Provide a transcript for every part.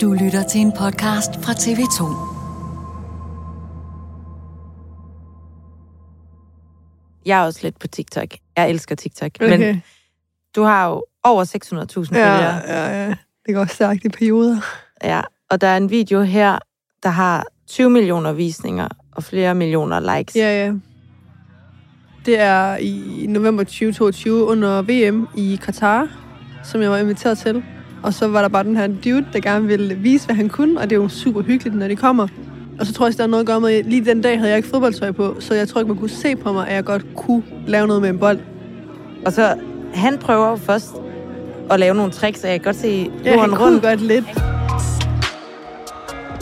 Du lytter til en podcast fra TV2. Jeg er også lidt på TikTok. Jeg elsker TikTok. Okay. Men du har jo over 600.000 følgere. Ja, ja, ja. Det går stærkt i perioder. Ja, og der er en video her, der har 20 millioner visninger og flere millioner likes. Ja, ja. Det er i november 2022 under VM i Katar, som jeg var inviteret til. Og så var der bare den her dude, der gerne ville vise, hvad han kunne, og det er jo super hyggeligt, når de kommer. Og så tror jeg, at der er noget at gøre med, lige den dag havde jeg ikke fodboldtøj på, så jeg tror ikke, man kunne se på mig, at jeg godt kunne lave noget med en bold. Og så, han prøver først at lave nogle tricks, og jeg kan godt se Ja, han rundt, godt lidt.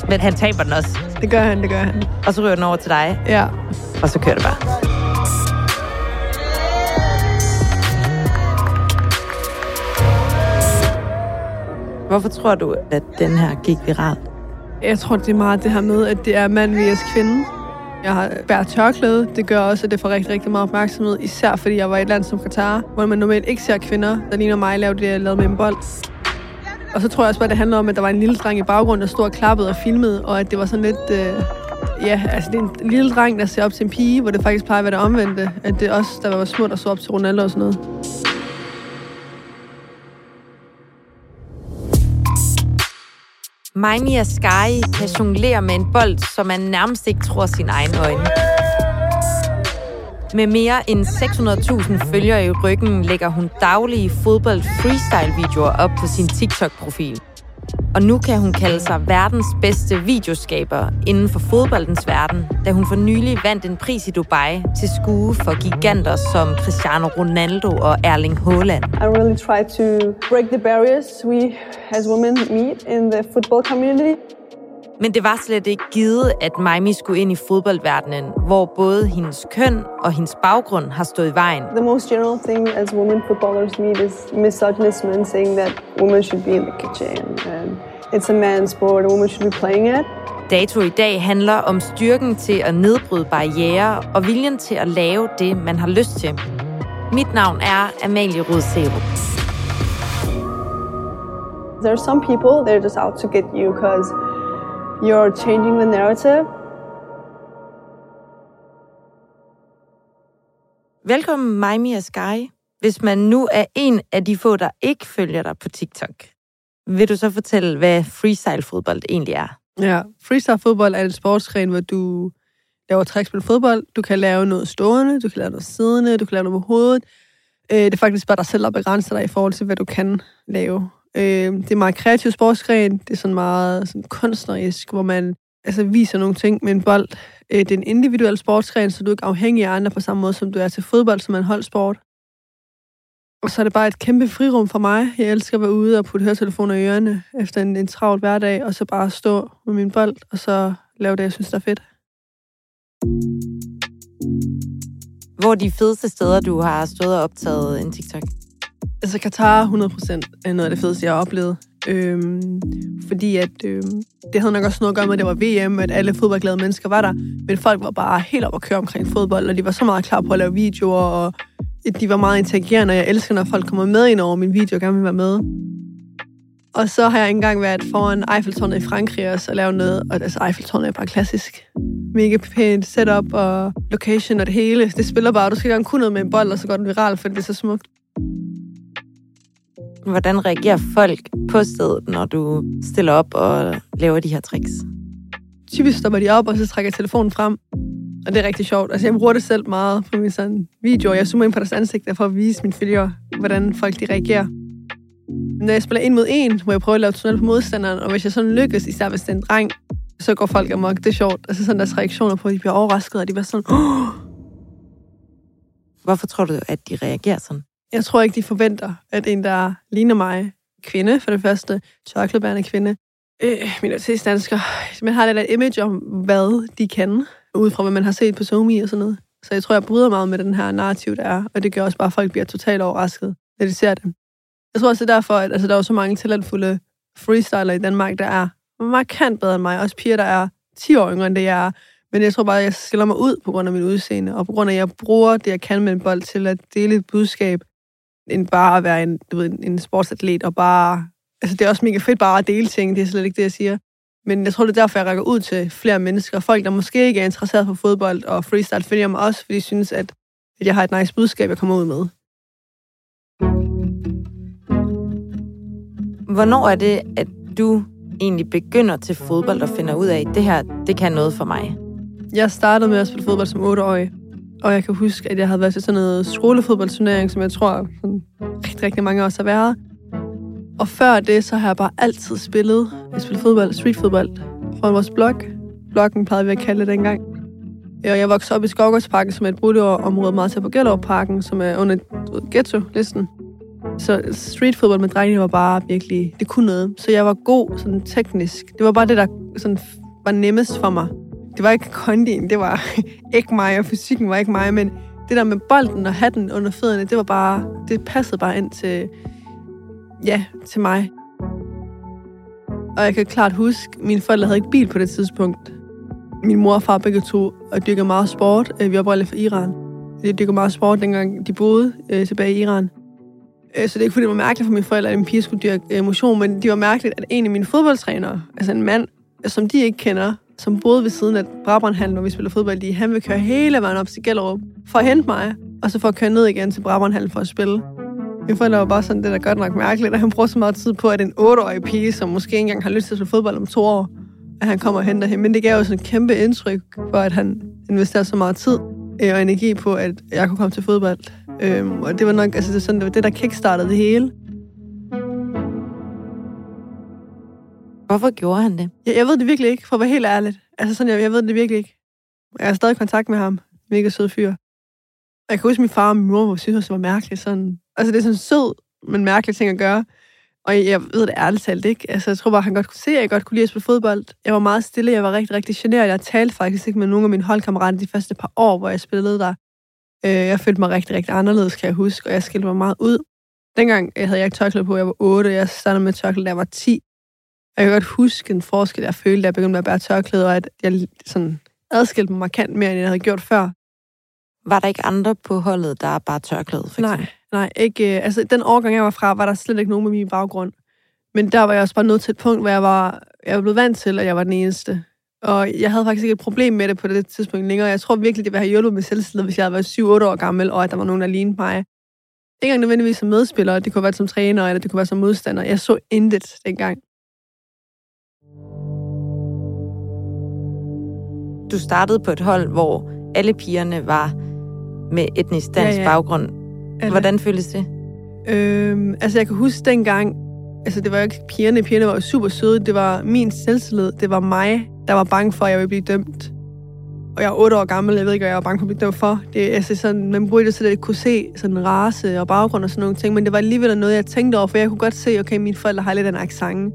men han taber den også. Det gør han, det gør han. Og så ryger den over til dig, Ja. og så kører det bare. Hvorfor tror du, at den her gik viralt? Jeg tror, det er meget det her med, at det er mand vs. kvinde. Jeg har bært tørklæde. Det gør også, at det får rigtig, rigtig meget opmærksomhed. Især fordi jeg var i et land som Katar, hvor man normalt ikke ser kvinder, der ligner mig, lave det, jeg lavede med en bold. Og så tror jeg også bare, det handler om, at der var en lille dreng i baggrunden, der stod og klappede og filmede, og at det var sådan lidt... Øh, ja, altså det er en lille dreng, der ser op til en pige, hvor det faktisk plejer at være det omvendte. At det er os, der var små, der så op til Ronaldo og sådan noget. Maimia Sky kan jonglere med en bold, som man nærmest ikke tror sin egen øjne. Med mere end 600.000 følgere i ryggen lægger hun daglige fodbold-freestyle-videoer op på sin TikTok-profil. Og nu kan hun kalde sig verdens bedste videoskaber inden for fodboldens verden, da hun for nylig vandt en pris i Dubai til skue for giganter som Cristiano Ronaldo og Erling Haaland. I really try to break the barriers we as women meet in the football community. Men det var slet ikke givet, at Maimi skulle ind i fodboldverdenen, hvor både hendes køn og hendes baggrund har stået i vejen. The most general thing as women footballers meet is misogynism and saying that women should be in the kitchen and it's a man's sport, a woman should be playing it. Dato i dag handler om styrken til at nedbryde barriere og viljen til at lave det, man har lyst til. Mit navn er Amalie Rudserup. There are some people, they're just out to get you because you're changing the narrative. Velkommen, Maimi og Sky. Hvis man nu er en af de få, der ikke følger dig på TikTok, vil du så fortælle, hvad freestyle-fodbold egentlig er? Ja, freestyle fodbold er et sportsgren, hvor du laver tricks med fodbold. Du kan lave noget stående, du kan lave noget siddende, du kan lave noget med hovedet. Øh, det er faktisk bare dig selv, der begrænser dig i forhold til, hvad du kan lave. Øh, det er meget kreativ sportsgren. Det er sådan meget sådan kunstnerisk, hvor man altså, viser nogle ting med en bold. Øh, det er en individuel sportsgren, så du er ikke afhængig af andre på samme måde, som du er til fodbold, som er en holdsport. Og så er det bare et kæmpe frirum for mig. Jeg elsker at være ude og putte høretelefoner i ørerne efter en, en travl hverdag, og så bare stå med min bold, og så lave det, jeg synes, der er fedt. Hvor er de fedeste steder, du har stået og optaget en TikTok? Altså, Katar 100% er øh, noget af det fedeste, jeg har oplevet. Øhm, fordi at øhm, det havde nok også noget at gøre med, at det var VM, at alle fodboldglade mennesker var der. Men folk var bare helt op at køre omkring fodbold, og de var så meget klar på at lave videoer, og de var meget interagerende, og jeg elsker, når folk kommer med ind over min video og gerne vil være med. Og så har jeg engang været foran Eiffeltårnet i Frankrig også og lavet noget, og altså Eiffeltårnet er bare klassisk. Mega pænt setup og location og det hele. Det spiller bare, du skal gerne kunne noget med en bold, og så går den viral, for det er så smukt. Hvordan reagerer folk på stedet, når du stiller op og laver de her tricks? Typisk stopper de op, og så trækker telefonen frem. Og det er rigtig sjovt. Altså, jeg bruger det selv meget på mine sådan videoer. Jeg zoomer ind på deres ansigter for at vise mine følgere, hvordan folk de reagerer. Når jeg spiller en mod en, hvor jeg prøver at lave tunnel på modstanderen, og hvis jeg sådan lykkes, især hvis det er en dreng, så går folk amok. Det er sjovt. Altså sådan deres reaktioner på, at de bliver overrasket, og de bliver sådan, oh! Hvorfor tror du, at de reagerer sådan? Jeg tror ikke, de forventer, at en, der ligner mig, kvinde for det første, tørklædbærende kvinde, øh, minoritetsdansker, man har lidt et image om, hvad de kan, ud fra hvad man har set på Zomi og sådan noget. Så jeg tror, jeg bryder meget med den her narrativ, der er, og det gør også bare, at folk bliver totalt overrasket, når de ser det. Jeg tror også, det er derfor, at altså, der er så mange talentfulde freestyler i Danmark, der er markant bedre end mig. Også piger, der er 10 år yngre end det, jeg er. Men jeg tror bare, at jeg skiller mig ud på grund af mit udseende, og på grund af, at jeg bruger det, jeg kan med en bold til at dele et budskab, end bare at være en, du ved, en sportsatlet, og bare... Altså, det er også mega fedt bare at dele ting, det er slet ikke det, jeg siger. Men jeg tror, det er derfor, jeg rækker ud til flere mennesker. Folk, der måske ikke er interesseret på fodbold og freestyle, følger mig også, fordi de synes, at, at jeg har et nice budskab, jeg kommer ud med. Hvornår er det, at du egentlig begynder til fodbold og finder ud af, at det her, det kan noget for mig? Jeg startede med at spille fodbold som 8-årig, og jeg kan huske, at jeg havde været til sådan noget skolefodboldturnering, som jeg tror, sådan rigtig, rigtig mange også har været. Og før det, så har jeg bare altid spillet. Jeg spillede fodbold, streetfodbold, fra vores blog. Bloggen plejede vi at kalde det dengang. Og jeg voksede op i Skovgårdsparken, som er et brudområde meget til på Gellerup-parken, som er under ghetto-listen. Så streetfodbold med drengene var bare virkelig, det kunne noget. Så jeg var god sådan teknisk. Det var bare det, der sådan var nemmest for mig. Det var ikke kondien, det var ikke mig, og fysikken var ikke mig, men det der med bolden og hatten under fødderne, det var bare, det passede bare ind til, ja, til mig. Og jeg kan klart huske, min mine forældre havde ikke bil på det tidspunkt. Min mor og far begge to øh, og dyrkede meget sport. Øh, vi var oprindeligt fra Iran. De dyrkede meget sport, dengang de boede øh, tilbage i Iran. Øh, så det er ikke, fordi det var mærkeligt for mine forældre, at en pige skulle dyrke motion, men det var mærkeligt, at en af mine fodboldtrænere, altså en mand, som de ikke kender, som boede ved siden af Brabrandhallen, når vi spiller fodbold, i, han vil køre hele vejen op til Gellerup for at hente mig, og så for at køre ned igen til Brabrandhallen for at spille. Min forældre var bare sådan, det der godt nok mærkeligt, at han bruger så meget tid på, at en 8-årig pige, som måske ikke engang har lyst til at spille fodbold om to år, at han kommer og henter hende. Men det gav jo sådan et kæmpe indtryk for, at han investerer så meget tid øh, og energi på, at jeg kunne komme til fodbold. Øhm, og det var nok altså, det, var sådan, det, var det, der kickstartede det hele. Hvorfor gjorde han det? Jeg, jeg ved det virkelig ikke, for at være helt ærligt. Altså sådan, jeg, jeg ved det virkelig ikke. Jeg er stadig i kontakt med ham. Mega sød fyr. Jeg kan huske, at min far og min mor synes, det var mærkeligt. Sådan. Altså, det er sådan sød, men mærkelig ting at gøre. Og jeg ved det ærligt talt ikke. Altså, jeg tror bare, han godt kunne se, at jeg godt kunne lide at spille fodbold. Jeg var meget stille, jeg var rigtig, rigtig generet. Jeg talte faktisk ikke med nogen af mine holdkammerater de første par år, hvor jeg spillede der. Øh, jeg følte mig rigtig, rigtig anderledes, kan jeg huske, og jeg skilte mig meget ud. Dengang øh, havde jeg ikke tørklæde på, jeg var 8, jeg startede med tørklæde, da jeg var 10. Jeg kan godt huske en forskel, jeg følte, da jeg begyndte med at bære tørklæde, og at jeg sådan adskilte mig markant mere, end jeg havde gjort før. Var der ikke andre på holdet, der bare tørklæde, for Nej, nej, ikke. Øh, altså, den årgang, jeg var fra, var der slet ikke nogen med min baggrund. Men der var jeg også bare nået til et punkt, hvor jeg var, jeg var blevet vant til, at jeg var den eneste. Og jeg havde faktisk ikke et problem med det på det tidspunkt længere. Jeg tror virkelig, det ville have hjulpet med selvtillid, hvis jeg havde været 7-8 år gammel, og at der var nogen, der lignede mig. Ikke engang nødvendigvis som medspiller, det kunne være som træner, eller det kunne være som modstander. Jeg så intet dengang. Du startede på et hold, hvor alle pigerne var med etnisk dansk ja, ja. baggrund. Alle. Hvordan føltes det? Øhm, altså, jeg kan huske dengang, altså det var jo ikke pigerne, pigerne var jo super søde, det var min selvtillid, det var mig, der var bange for, at jeg ville blive dømt. Og jeg er otte år gammel, jeg ved ikke, hvad jeg var bange for at blive dømt for. Det, altså sådan, man burde det så, at jeg kunne se sådan race og baggrund og sådan nogle ting, men det var alligevel noget, jeg tænkte over, for jeg kunne godt se, okay, mine forældre har lidt en accent,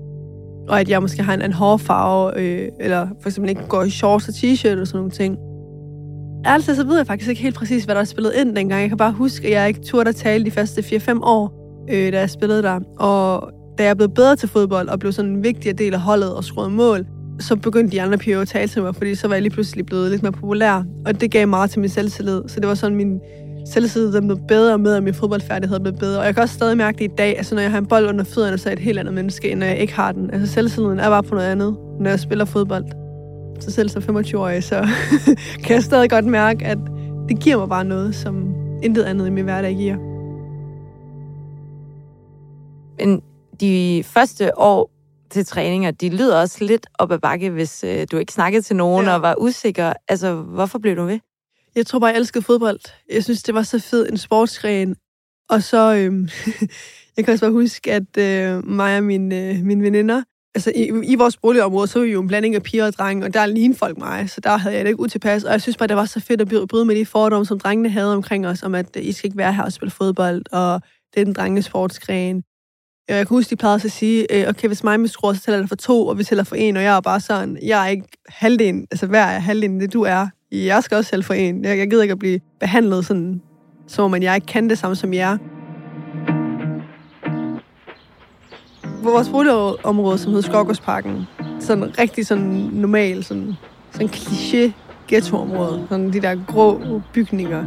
og at jeg måske har en, en hårfarve, øh, eller for eksempel ikke går i shorts og t-shirt og sådan nogle ting. Ærligt så ved jeg faktisk ikke helt præcis, hvad der er spillet ind dengang. Jeg kan bare huske, at jeg ikke turde at tale de første 4-5 år. øh, da jeg spillede der. Og da jeg blev bedre til fodbold og blev sådan en vigtig del af holdet og skruede mål, så begyndte de andre piger at tale til mig, fordi så var jeg lige pludselig blevet lidt mere populær. Og det gav meget til min selvtillid. Så det var sådan, min der blev bedre med, og min fodboldfærdighed blev bedre. Og jeg kan også stadig mærke det i dag. Altså, når jeg har en bold under fødderne, så er jeg et helt andet menneske, end når jeg ikke har den. Altså, selvtilliden er bare på noget andet, når jeg spiller fodbold. Så selv som 25-årig, så kan jeg stadig godt mærke, at det giver mig bare noget, som intet andet i min hverdag giver. Men de første år til træninger, de lyder også lidt op ad bakke, hvis øh, du ikke snakkede til nogen ja. og var usikker. Altså, hvorfor blev du ved? Jeg tror bare, jeg elskede fodbold. Jeg synes, det var så fed en sportsgren. Og så, øhm, jeg kan også bare huske, at øh, mig og mine, øh, mine veninder, altså i, i vores boligområde, så var vi jo en blanding af piger og drenge, og der lignede folk mig, så der havde jeg det ikke utilpas. Og jeg synes bare, det var så fedt at bryde med de fordomme, som drengene havde omkring os, om at øh, I skal ikke være her og spille fodbold, og det er den drenge sportsgren. Jeg kan huske, de plejede at sige, øh, okay, hvis mig med så tæller det for to, og vi tæller for en, og jeg er bare sådan, jeg er ikke halvdelen, altså hver er halvdelen det, du er. Jeg skal også selv få en. Jeg, jeg gider ikke at blive behandlet sådan, som om jeg ikke kan det samme som jer. Vores boligområde, som hedder Skogårdsparken, sådan rigtig sådan normal, sådan, sådan kliché ghettoområde. Sådan de der grå bygninger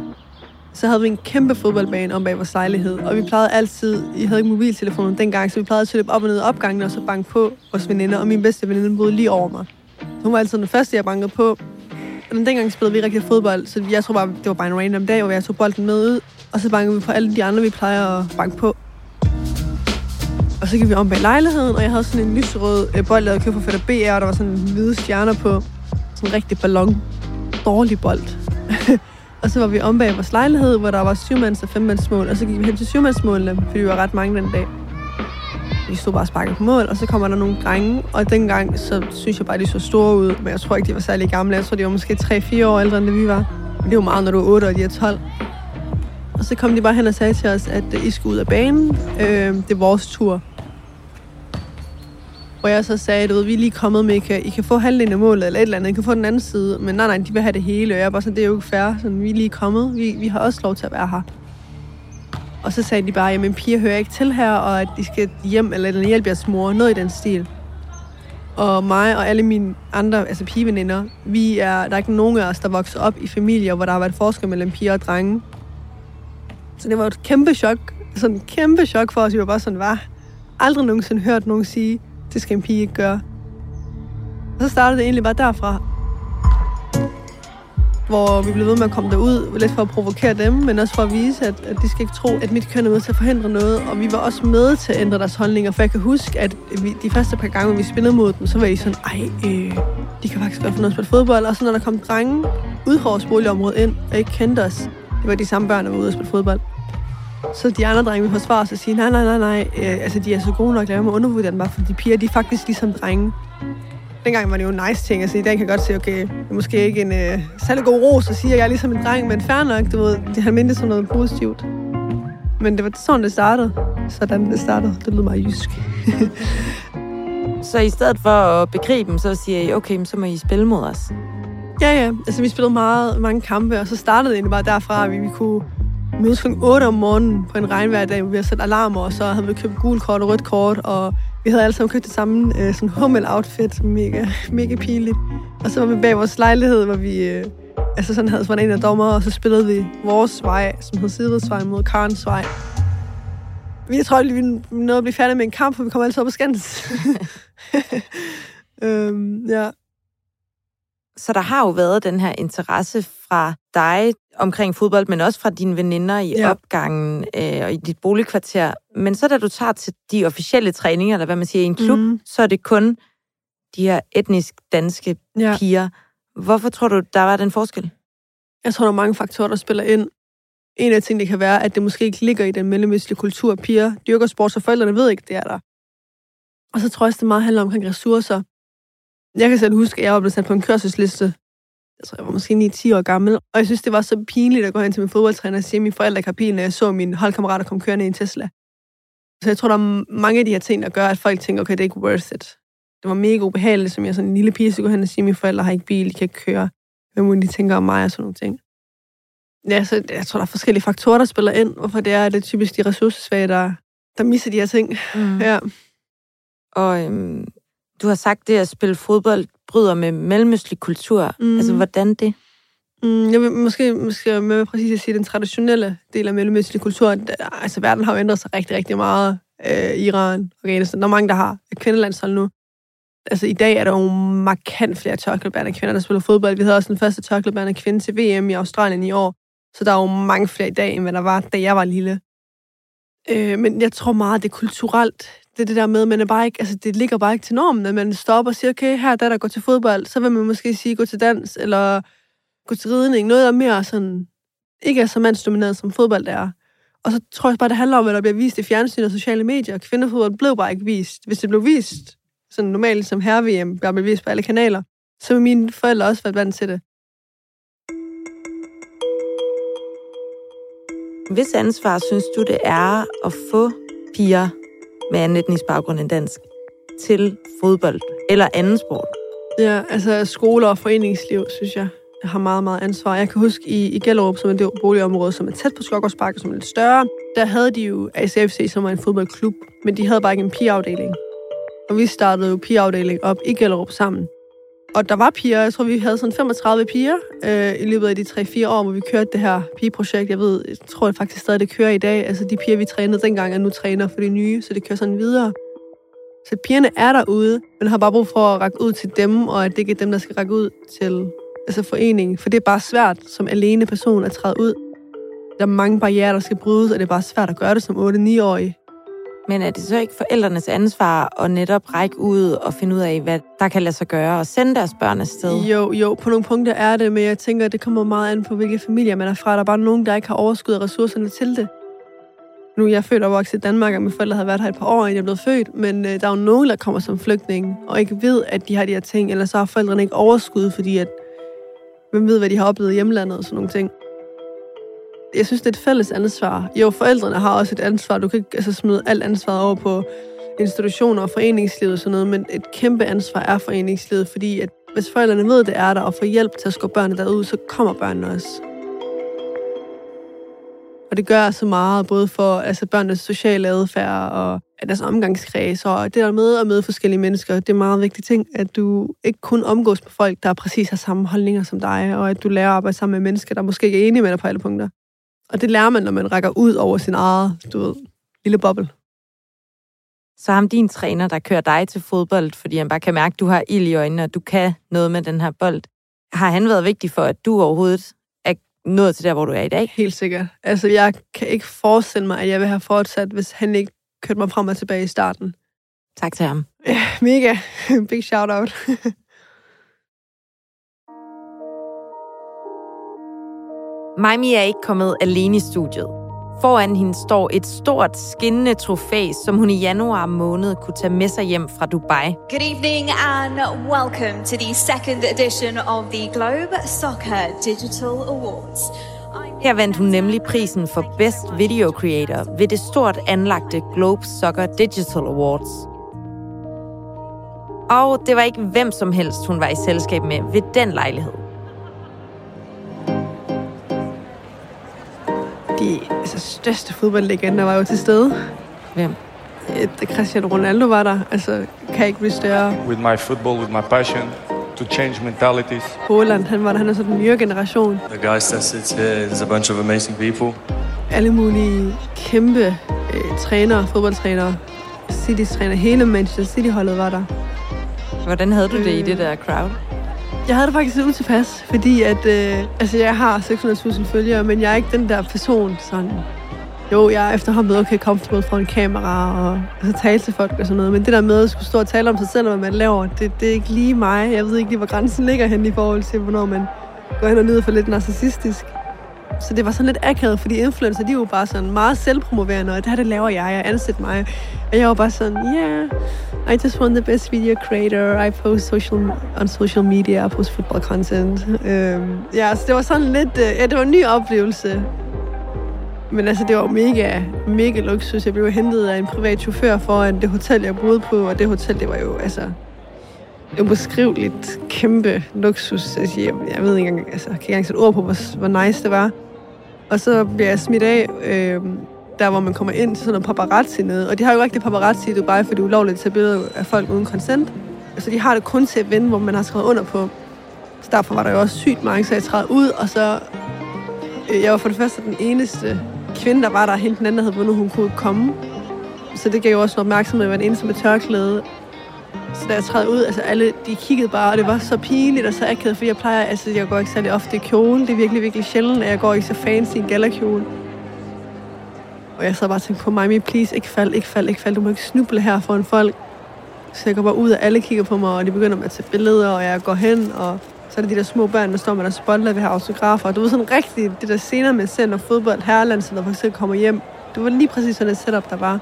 så havde vi en kæmpe fodboldbane om bag vores lejlighed, og vi plejede altid, I havde ikke mobiltelefonen dengang, så vi plejede at løbe op og ned ad opgangen og så banke på vores veninder, og min bedste veninde boede lige over mig. Hun var altid den første, jeg bankede på. Men den dengang spillede vi rigtig fodbold, så jeg tror bare, det var bare en random dag, hvor jeg tog bolden med ud, og så bankede vi på alle de andre, vi plejer at banke på. Og så gik vi om bag lejligheden, og jeg havde sådan en lysrød øh, bold, jeg havde købt fra Fætter BR, og der var sådan hvide stjerner på. Sådan en rigtig ballon. Dårlig bold. Og så var vi om bag vores lejlighed, hvor der var syvmands- og femmandsmål, og så gik vi hen til syvmandsmålene, fordi vi var ret mange den dag. Vi stod bare og sparkede på mål, og så kommer der nogle drenge, og dengang, så synes jeg bare, de så store ud, men jeg tror ikke, de var særlig gamle. Jeg tror, de var måske 3-4 år ældre, end det vi var. Men det er jo meget, når du er 8 og de er 12. Og så kom de bare hen og sagde til os, at I skulle ud af banen. Øh, det er vores tur. Hvor jeg så sagde, du ved, vi er lige kommet med, I kan, I kan få halvdelen af målet, eller et eller andet, I kan få den anden side. Men nej, nej, de vil have det hele, og jeg er bare sådan, det er jo ikke fair. Sådan, vi er lige kommet, vi, vi har også lov til at være her. Og så sagde de bare, jamen piger hører ikke til her, og at de skal hjem, eller, eller hjælpe jeres mor, noget i den stil. Og mig og alle mine andre, altså pigeveninder, vi er, der er ikke nogen af os, der vokser op i familier, hvor der har været forskel mellem piger og drenge. Så det var et kæmpe chok, sådan et kæmpe chok for os. Vi var bare sådan, var aldrig nogensinde hørt nogen sige, det skal en pige ikke gøre. Og så startede det egentlig bare derfra. Hvor vi blev ved med at komme derud, lidt for at provokere dem, men også for at vise, at, at de skal ikke tro, at mit køn er med til at forhindre noget. Og vi var også med til at ændre deres holdninger, for jeg kan huske, at vi, de første par gange, vi spillede mod dem, så var de sådan, ej, øh, de kan faktisk godt få noget at spille fodbold. Og så når der kom drenge ud fra vores boligområde ind, og ikke kendte os, det var de samme børn, der var ude og spille fodbold, så de andre drenge vil forsvare sig og sige, nej, nej, nej, nej, øh, altså de er så gode nok, lad mig undervurdere dem bare, for de piger, de er faktisk ligesom drenge. Dengang var det jo en nice ting, altså i dag kan jeg godt sige, okay, det er måske ikke en øh, særlig god ros at sige, at jeg er ligesom en dreng, men fair nok, du ved, det har mindre som noget positivt. Men det var sådan, det startede. Sådan det startede. Det lyder meget jysk. så i stedet for at begribe dem, så siger I, okay, så må I spille mod os? Ja, ja. Altså, vi spillede meget, mange kampe, og så startede det egentlig bare derfra, at vi, vi kunne mødes kl. 8 om morgenen på en regnvejr dag, hvor vi havde sat alarmer, og så havde vi købt gul kort og rødt kort, og vi havde alle sammen købt det samme øh, sådan hummel-outfit, mega, mega pinligt. Og så var vi bag vores lejlighed, hvor vi øh, altså sådan havde sådan en af dommer, og så spillede vi vores vej, som hed Sidridsvej, mod Karens vej. Vi tror, vi nåede at blive færdige med en kamp, for vi kom altid op og skændes. øhm, ja. Så der har jo været den her interesse fra dig omkring fodbold, men også fra dine veninder i ja. opgangen øh, og i dit boligkvarter. Men så da du tager til de officielle træninger, eller hvad man siger, i en klub, mm. så er det kun de her etnisk danske ja. piger. Hvorfor tror du, der var den forskel? Jeg tror, der er mange faktorer, der spiller ind. En af tingene kan være, at det måske ikke ligger i den mellemøstlige kultur. Piger dyrker sport, så forældrene ved ikke, det er der. Og så tror jeg, at det meget handler omkring ressourcer. Jeg kan selv huske, at jeg var blevet sat på en kørselsliste. Jeg tror, jeg var måske 9-10 år gammel. Og jeg synes, det var så pinligt at gå hen til min fodboldtræner og sige, at mine forældre kan bilen, når jeg så mine holdkammerater komme kørende i en Tesla. Så jeg tror, der er mange af de her ting, der gør, at folk tænker, okay, det er ikke worth it. Det var mega ubehageligt, som jeg sådan en lille pige skulle gå hen og sige, at mine forældre har ikke bil, de kan ikke køre. Hvad må de tænker om mig og sådan nogle ting. Ja, så jeg tror, der er forskellige faktorer, der spiller ind, hvorfor det er, at det er typisk de ressourcesvage, der, der misser de her ting. Mm. Ja. Og øhm, du har sagt, det at spille fodbold bryder med mellemøstlig kultur. Mm. Altså, hvordan det? Mm, jeg vil måske, måske med præcis at sige, den traditionelle del af mellemøstlig kultur, der, altså verden har jo ændret sig rigtig, rigtig meget. Øh, Iran, Afghanistan, der er mange, der har kvindelandshold nu. Altså i dag er der jo markant flere tørklædbærende kvinder, der spiller fodbold. Vi havde også den første tørklædbærende kvinde til VM i Australien i år. Så der er jo mange flere i dag, end hvad der var, da jeg var lille. Øh, men jeg tror meget, det er kulturelt. Det er det der med, man er bare ikke, altså det ligger bare ikke til normen, at man stopper og siger, okay, her der, der går til fodbold, så vil man måske sige, gå til dans, eller gå til ridning. Noget, der er mere sådan, ikke er så mandsdomineret, som fodbold er. Og så tror jeg bare, det handler om, at der bliver vist i fjernsyn og sociale medier. Kvindefodbold blev bare ikke vist. Hvis det blev vist sådan normalt ligesom som herre-VM, der blev vist på alle kanaler, så vil mine forældre også været vant til det. Hvis ansvar synes du, det er at få piger med anden etnisk baggrund end dansk til fodbold eller anden sport? Ja, altså skoler og foreningsliv, synes jeg, har meget, meget ansvar. Jeg kan huske i, i Gellerup, som er det boligområde, som er tæt på Skokkerspark, som er lidt større, der havde de jo ACFC, som var en fodboldklub, men de havde bare ikke en pigeafdeling. Og vi startede jo pigeafdeling op i Gellerup sammen. Og der var piger, jeg tror, vi havde sådan 35 piger øh, i løbet af de 3-4 år, hvor vi kørte det her pigeprojekt. Jeg ved, jeg tror det faktisk stadig, det kører i dag. Altså de piger, vi trænede dengang, er nu træner for de nye, så det kører sådan videre. Så pigerne er derude, men har bare brug for at række ud til dem, og at det ikke er dem, der skal række ud til altså foreningen. For det er bare svært som alene person at træde ud. Der er mange barriere, der skal brydes, og det er bare svært at gøre det som 8-9-årig. Men er det så ikke forældrenes ansvar at netop række ud og finde ud af, hvad der kan lade sig gøre, og sende deres børn afsted? Jo, jo, på nogle punkter er det, men jeg tænker, at det kommer meget an på, hvilke familier man er fra. Der er bare nogen, der ikke har overskud af ressourcerne til det. Nu er jeg født og vokset i Danmark, og mine forældre har været her et par år, inden jeg blev født, men øh, der er jo nogen, der kommer som flygtning, og ikke ved, at de har de her ting, eller så har forældrene ikke overskud, fordi at, hvem ved, hvad de har oplevet i hjemlandet og sådan nogle ting. Jeg synes, det er et fælles ansvar. Jo, forældrene har også et ansvar. Du kan ikke altså, smide alt ansvaret over på institutioner og foreningslivet og sådan noget, men et kæmpe ansvar er foreningslivet, fordi at hvis forældrene ved, det er der, og får hjælp til at skubbe børnene derud, så kommer børnene også. Og det gør så meget, både for altså, børnenes sociale adfærd og deres omgangskreds, og det der med at møde forskellige mennesker, det er meget vigtig ting, at du ikke kun omgås med folk, der præcis har samme holdninger som dig, og at du lærer at arbejde sammen med mennesker, der måske ikke er enige med dig på alle punkter. Og det lærer man, når man rækker ud over sin eget, du ved, lille boble. Så ham din træner, der kører dig til fodbold, fordi han bare kan mærke, at du har ild i øjnene, og du kan noget med den her bold. Har han været vigtig for, at du overhovedet er nået til der, hvor du er i dag? Helt sikkert. Altså, jeg kan ikke forestille mig, at jeg vil have fortsat, hvis han ikke kørte mig frem og tilbage i starten. Tak til ham. Ja, mega. Big shout-out. Maimi er ikke kommet alene i studiet. Foran hende står et stort, skinnende trofæ, som hun i januar måned kunne tage med sig hjem fra Dubai. Good evening and welcome to the second edition of the Globe Soccer Digital Awards. Her vandt hun nemlig prisen for Best Video Creator ved det stort anlagte Globe Soccer Digital Awards. Og det var ikke hvem som helst, hun var i selskab med ved den lejlighed. De altså, største fodboldlegender var jo til stede. Hvem? Et, Cristiano Ronaldo var der. Altså, kan ikke blive større. with my football, with my passion to change mentalities. Holland, han var der. Han er så den nye generation. The guys that sit here, there's a bunch of amazing people. Alle mulige kæmpe øh, trænere, fodboldtrænere. Citys træner. Hele Manchester City-holdet var der. Hvordan havde du det i det der crowd? Jeg havde det faktisk lidt utilpas, fordi at, øh, altså jeg har 600.000 følgere, men jeg er ikke den der person, sådan... Jo, jeg er efterhånden blevet okay comfortable foran kamera og altså, tale til folk og sådan noget, men det der med at skulle stå og tale om sig selv, og hvad man laver, det, det er ikke lige mig. Jeg ved ikke lige, hvor grænsen ligger hen i forhold til, hvornår man går hen og nyder for lidt narcissistisk. Så det var sådan lidt akavet, fordi influencer, de er jo bare sådan meget selvpromoverende, og det her, det laver jeg, jeg ansæt mig. Og jeg var bare sådan, yeah, I just want the best video creator, I post social, on social media, I post football content. Øhm, ja, så det var sådan lidt, øh, ja, det var en ny oplevelse. Men altså, det var mega, mega luksus. Jeg blev hentet af en privat chauffør foran det hotel, jeg boede på, og det hotel, det var jo, altså, ubeskriveligt kæmpe luksus. Altså, jeg, jeg ved ikke engang, altså, jeg kan ikke engang sætte ord på, hvor, hvor nice det var. Og så bliver jeg smidt af, øh, der hvor man kommer ind til sådan noget paparazzi nede. Og de har jo ikke det paparazzi i Dubai, for det er ulovligt at tage billeder af folk uden konsent. Så altså, de har det kun til at vende, hvor man har skrevet under på. Så derfor var der jo også sygt mange, så jeg træder ud, og så... Øh, jeg var for det første den eneste kvinde, der var der, hende den anden, der havde vundet, hun kunne komme. Så det gav jo også en opmærksomhed, at jeg var den eneste med tørklæde. Så da jeg træder ud, altså alle, de kiggede bare, og det var så pinligt og så akavet, for jeg plejer, altså jeg går ikke særlig ofte i kjole. Det er virkelig, virkelig sjældent, at jeg går i så fancy en gallerkjole. Og jeg sad bare og tænkte på, mig, please, ikke fald, ikke fald, ikke fald. Du må ikke snuble her foran folk. Så jeg går bare ud, og alle kigger på mig, og de begynder med at tage billeder, og jeg går hen, og så er det de der små børn, der står med deres spotlight ved her autografer. Og du ved sådan rigtigt, det der senere med selv, når fodbold herreland, så der for eksempel kommer hjem. Det var lige præcis sådan et setup, der var.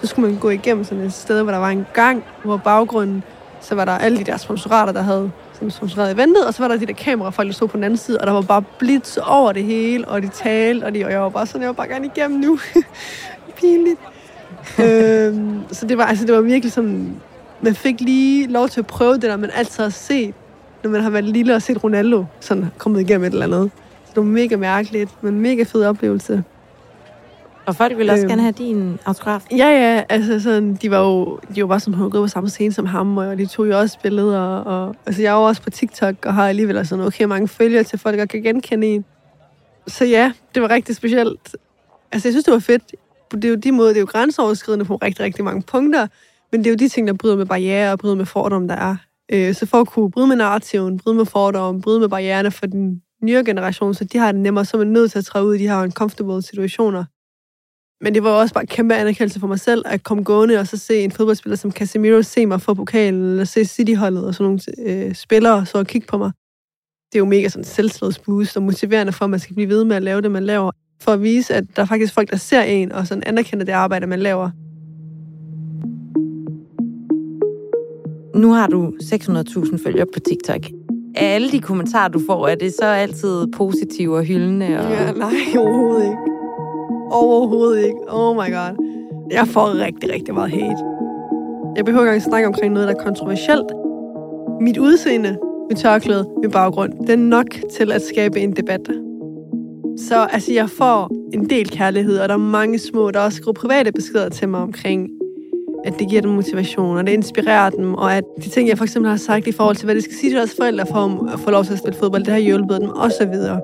Så skulle man gå igennem sådan et sted, hvor der var en gang, hvor baggrunden, så var der alle de der sponsorater, der havde som sponsoreret eventet, og så var der de der kamerafolk, der stod på den anden side, og der var bare blitz over det hele, og de talte, og, de, og jeg var bare sådan, jeg var bare gerne igennem nu. Pinligt. øhm, så det var, altså, det var virkelig sådan, man fik lige lov til at prøve det der, man altid har set, når man har været lille og set Ronaldo sådan kommet igennem et eller andet. Så det var mega mærkeligt, men mega fed oplevelse. Og folk ville også øhm, gerne have din autograf? Ja, ja. Altså, sådan, de var jo, de var bare sådan, hun gået på samme scene som ham, og de tog jo også billeder. Og, altså, jeg er jo også på TikTok, og har alligevel sådan okay mange følgere til folk, der kan genkende en. Så ja, det var rigtig specielt. Altså, jeg synes, det var fedt. Det er jo de måde, det er jo grænseoverskridende på rigtig, rigtig mange punkter. Men det er jo de ting, der bryder med barriere og bryder med fordomme, der er. Øh, så for at kunne bryde med narrativen, bryde med fordomme, bryde med barriererne for den nye generation, så de har det nemmere, så er man nødt til at træde ud i de her uncomfortable situationer. Men det var også bare kæmpe anerkendelse for mig selv, at komme gående og så se en fodboldspiller som Casemiro se mig få pokalen, eller se City-holdet og sådan nogle øh, spillere så og kigge på mig. Det er jo mega sådan selvslåsboost og motiverende for, at man skal blive ved med at lave det, man laver. For at vise, at der er faktisk folk, der ser en og sådan anerkender det arbejde, man laver. Nu har du 600.000 følgere på TikTok. Af alle de kommentarer, du får, er det så altid positive og hyldende? Og... Ja, nej, overhovedet ikke. Overhovedet ikke. Oh my god. Jeg får rigtig, rigtig meget hate. Jeg behøver ikke engang snakke omkring noget, der er kontroversielt. Mit udseende, mit tørklæde, min baggrund, det er nok til at skabe en debat. Så altså, jeg får en del kærlighed, og der er mange små, der også skriver private beskeder til mig omkring, at det giver dem motivation, og det inspirerer dem, og at de ting, jeg for eksempel har sagt i forhold til, hvad de skal sige til deres forældre for at få lov til at spille fodbold, det har hjulpet dem, og så videre.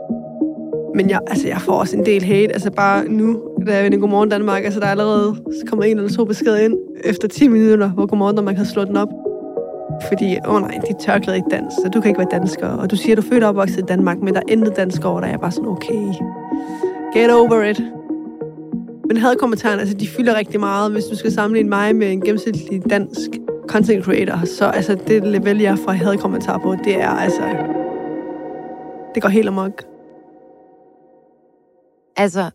Men jeg, altså, jeg får også en del hate. Altså bare nu, da jeg vender Godmorgen Danmark, altså der er allerede kommer en eller to beskeder ind efter 10 minutter, hvor Godmorgen Danmark har slået den op. Fordi, åh oh nej, de tørklæder ikke dansk, så du kan ikke være dansker. Og du siger, du er født og opvokset i Danmark, men der er intet dansk over dig. Jeg er bare sådan, okay, get over it. Men hadkommentarerne, altså de fylder rigtig meget. Hvis du skal sammenligne mig med en gennemsnitlig dansk content creator, så altså det level, jeg får hadkommentar på, det er altså... Det går helt amok. Altså,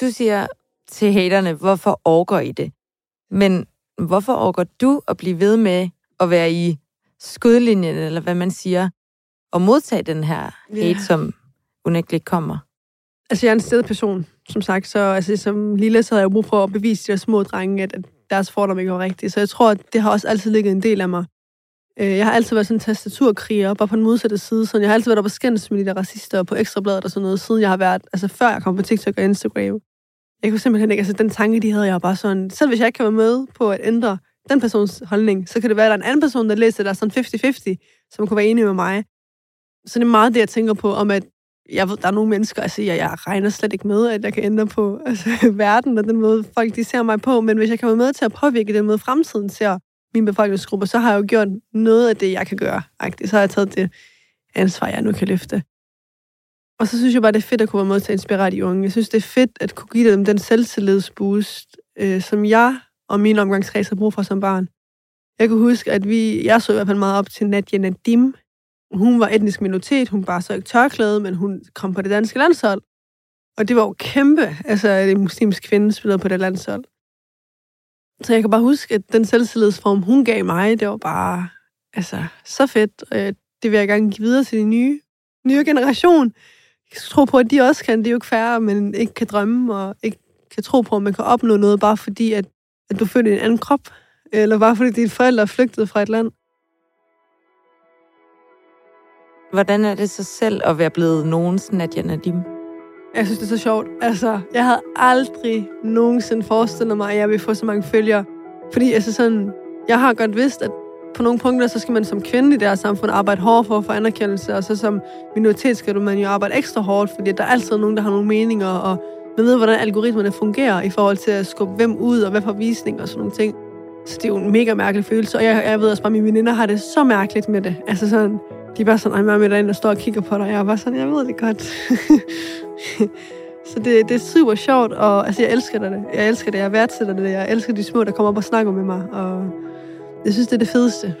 du siger til haterne, hvorfor overgår I det? Men hvorfor overgår du at blive ved med at være i skudlinjen, eller hvad man siger, og modtage den her hate, yeah. som unægteligt kommer? Altså, jeg er en sted person, som sagt. Så altså, som lille, så havde jeg brug for at bevise de små drenge, at, at deres fordom ikke var rigtige. Så jeg tror, at det har også altid ligget en del af mig. Øh, jeg har altid været sådan en tastaturkriger, bare på den modsatte side. Så jeg har altid været op og skændes med de der racister på ekstrabladet og sådan noget, siden jeg har været, altså før jeg kom på TikTok og Instagram. Jeg kunne simpelthen ikke, altså den tanke, de havde, jeg var bare sådan, selv hvis jeg ikke kan være med på at ændre den persons holdning, så kan det være, at der er en anden person, der læser, der er sådan 50-50, som kunne være enig med mig. Så det er meget det, jeg tænker på, om at jeg ved, der er nogle mennesker, altså jeg, jeg regner slet ikke med, at jeg kan ændre på altså, verden og den måde, folk de ser mig på, men hvis jeg kan være med til at påvirke den måde, fremtiden ser min befolkningsgruppe, så har jeg jo gjort noget af det, jeg kan gøre. Så har jeg taget det ansvar, jeg nu kan løfte. Og så synes jeg bare, det er fedt at kunne være med til at inspirere de unge. Jeg synes, det er fedt at kunne give dem den selvtillidsboost, øh, som jeg og min omgangskreds har brug for som barn. Jeg kan huske, at vi, jeg så i hvert fald meget op til Nadia Nadim. Hun var etnisk minoritet, hun bare så ikke tørklæde, men hun kom på det danske landshold. Og det var jo kæmpe, altså at en muslimsk kvinde spillede på det landshold. Så jeg kan bare huske, at den selvtillidsform, hun gav mig, det var bare altså, så fedt. Og øh, det vil jeg gerne give videre til de nye, nye generation. Jeg tror på, at de også kan. Det er jo ikke færre, men ikke kan drømme, og ikke kan tro på, at man kan opnå noget, bare fordi, at, at du føler en anden krop. Eller bare fordi dine forældre er flygtet fra et land. Hvordan er det så selv at være blevet nogens Nadia Nadim? Jeg synes, det er så sjovt. Altså, jeg havde aldrig nogensinde forestillet mig, at jeg ville få så mange følgere. Fordi altså sådan, jeg har godt vidst, at på nogle punkter, så skal man som kvinde i det her samfund arbejde hårdt for at få anerkendelse, og så som minoritet skal du man jo arbejde ekstra hårdt, fordi der er altid nogen, der har nogle meninger, og man ved, hvordan algoritmerne fungerer i forhold til at skubbe hvem ud, og hvad for visning og sådan nogle ting. Så det er jo en mega mærkelig følelse, og jeg, jeg ved også bare, at mine veninder har det så mærkeligt med det. Altså sådan, de er bare sådan, ej, med derinde, der står og kigger på dig, jeg er bare sådan, jeg ved det godt. så det, det er super sjovt, og altså, jeg elsker det. Jeg elsker det, jeg værdsætter det. Jeg elsker de små, der kommer op og snakker med mig, og jeg synes, det er det fedeste.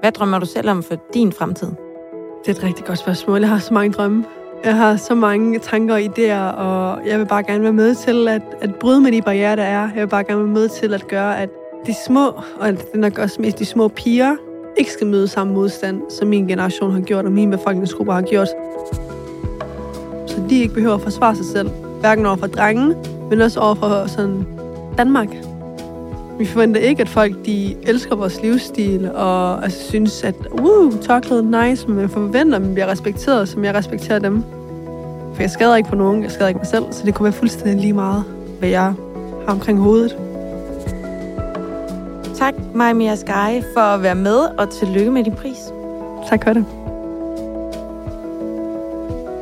Hvad drømmer du selv om for din fremtid? Det er et rigtig godt spørgsmål. Jeg har så mange drømme. Jeg har så mange tanker og idéer, og jeg vil bare gerne være med til at, at bryde med de barriere, der er. Jeg vil bare gerne være med til at gøre, at de små, og det er nok også mest de små piger, ikke skal møde samme modstand, som min generation har gjort, og min befolkningsgrupper har gjort. Så de ikke behøver at forsvare sig selv, hverken over for drenge, men også over for sådan Danmark. Vi forventer ikke, at folk de elsker vores livsstil og altså, synes, at uh, tørklædet nice, men jeg forventer, at man bliver respekteret, som jeg respekterer dem. For jeg skader ikke på nogen, jeg skader ikke mig selv, så det kunne være fuldstændig lige meget, hvad jeg har omkring hovedet. Tak, Maja Mia Sky, for at være med, og tillykke med din pris. Tak for det.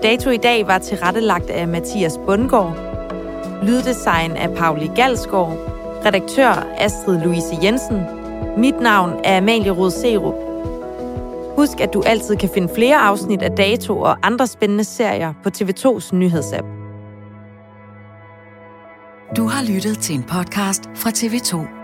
Dato i dag var tilrettelagt af Mathias Bundgaard, lyddesign af Pauli Galsgaard, redaktør Astrid Louise Jensen. Mit navn er Amalie Rod Serup. Husk, at du altid kan finde flere afsnit af Dato og andre spændende serier på TV2's nyhedsapp. Du har lyttet til en podcast fra TV2.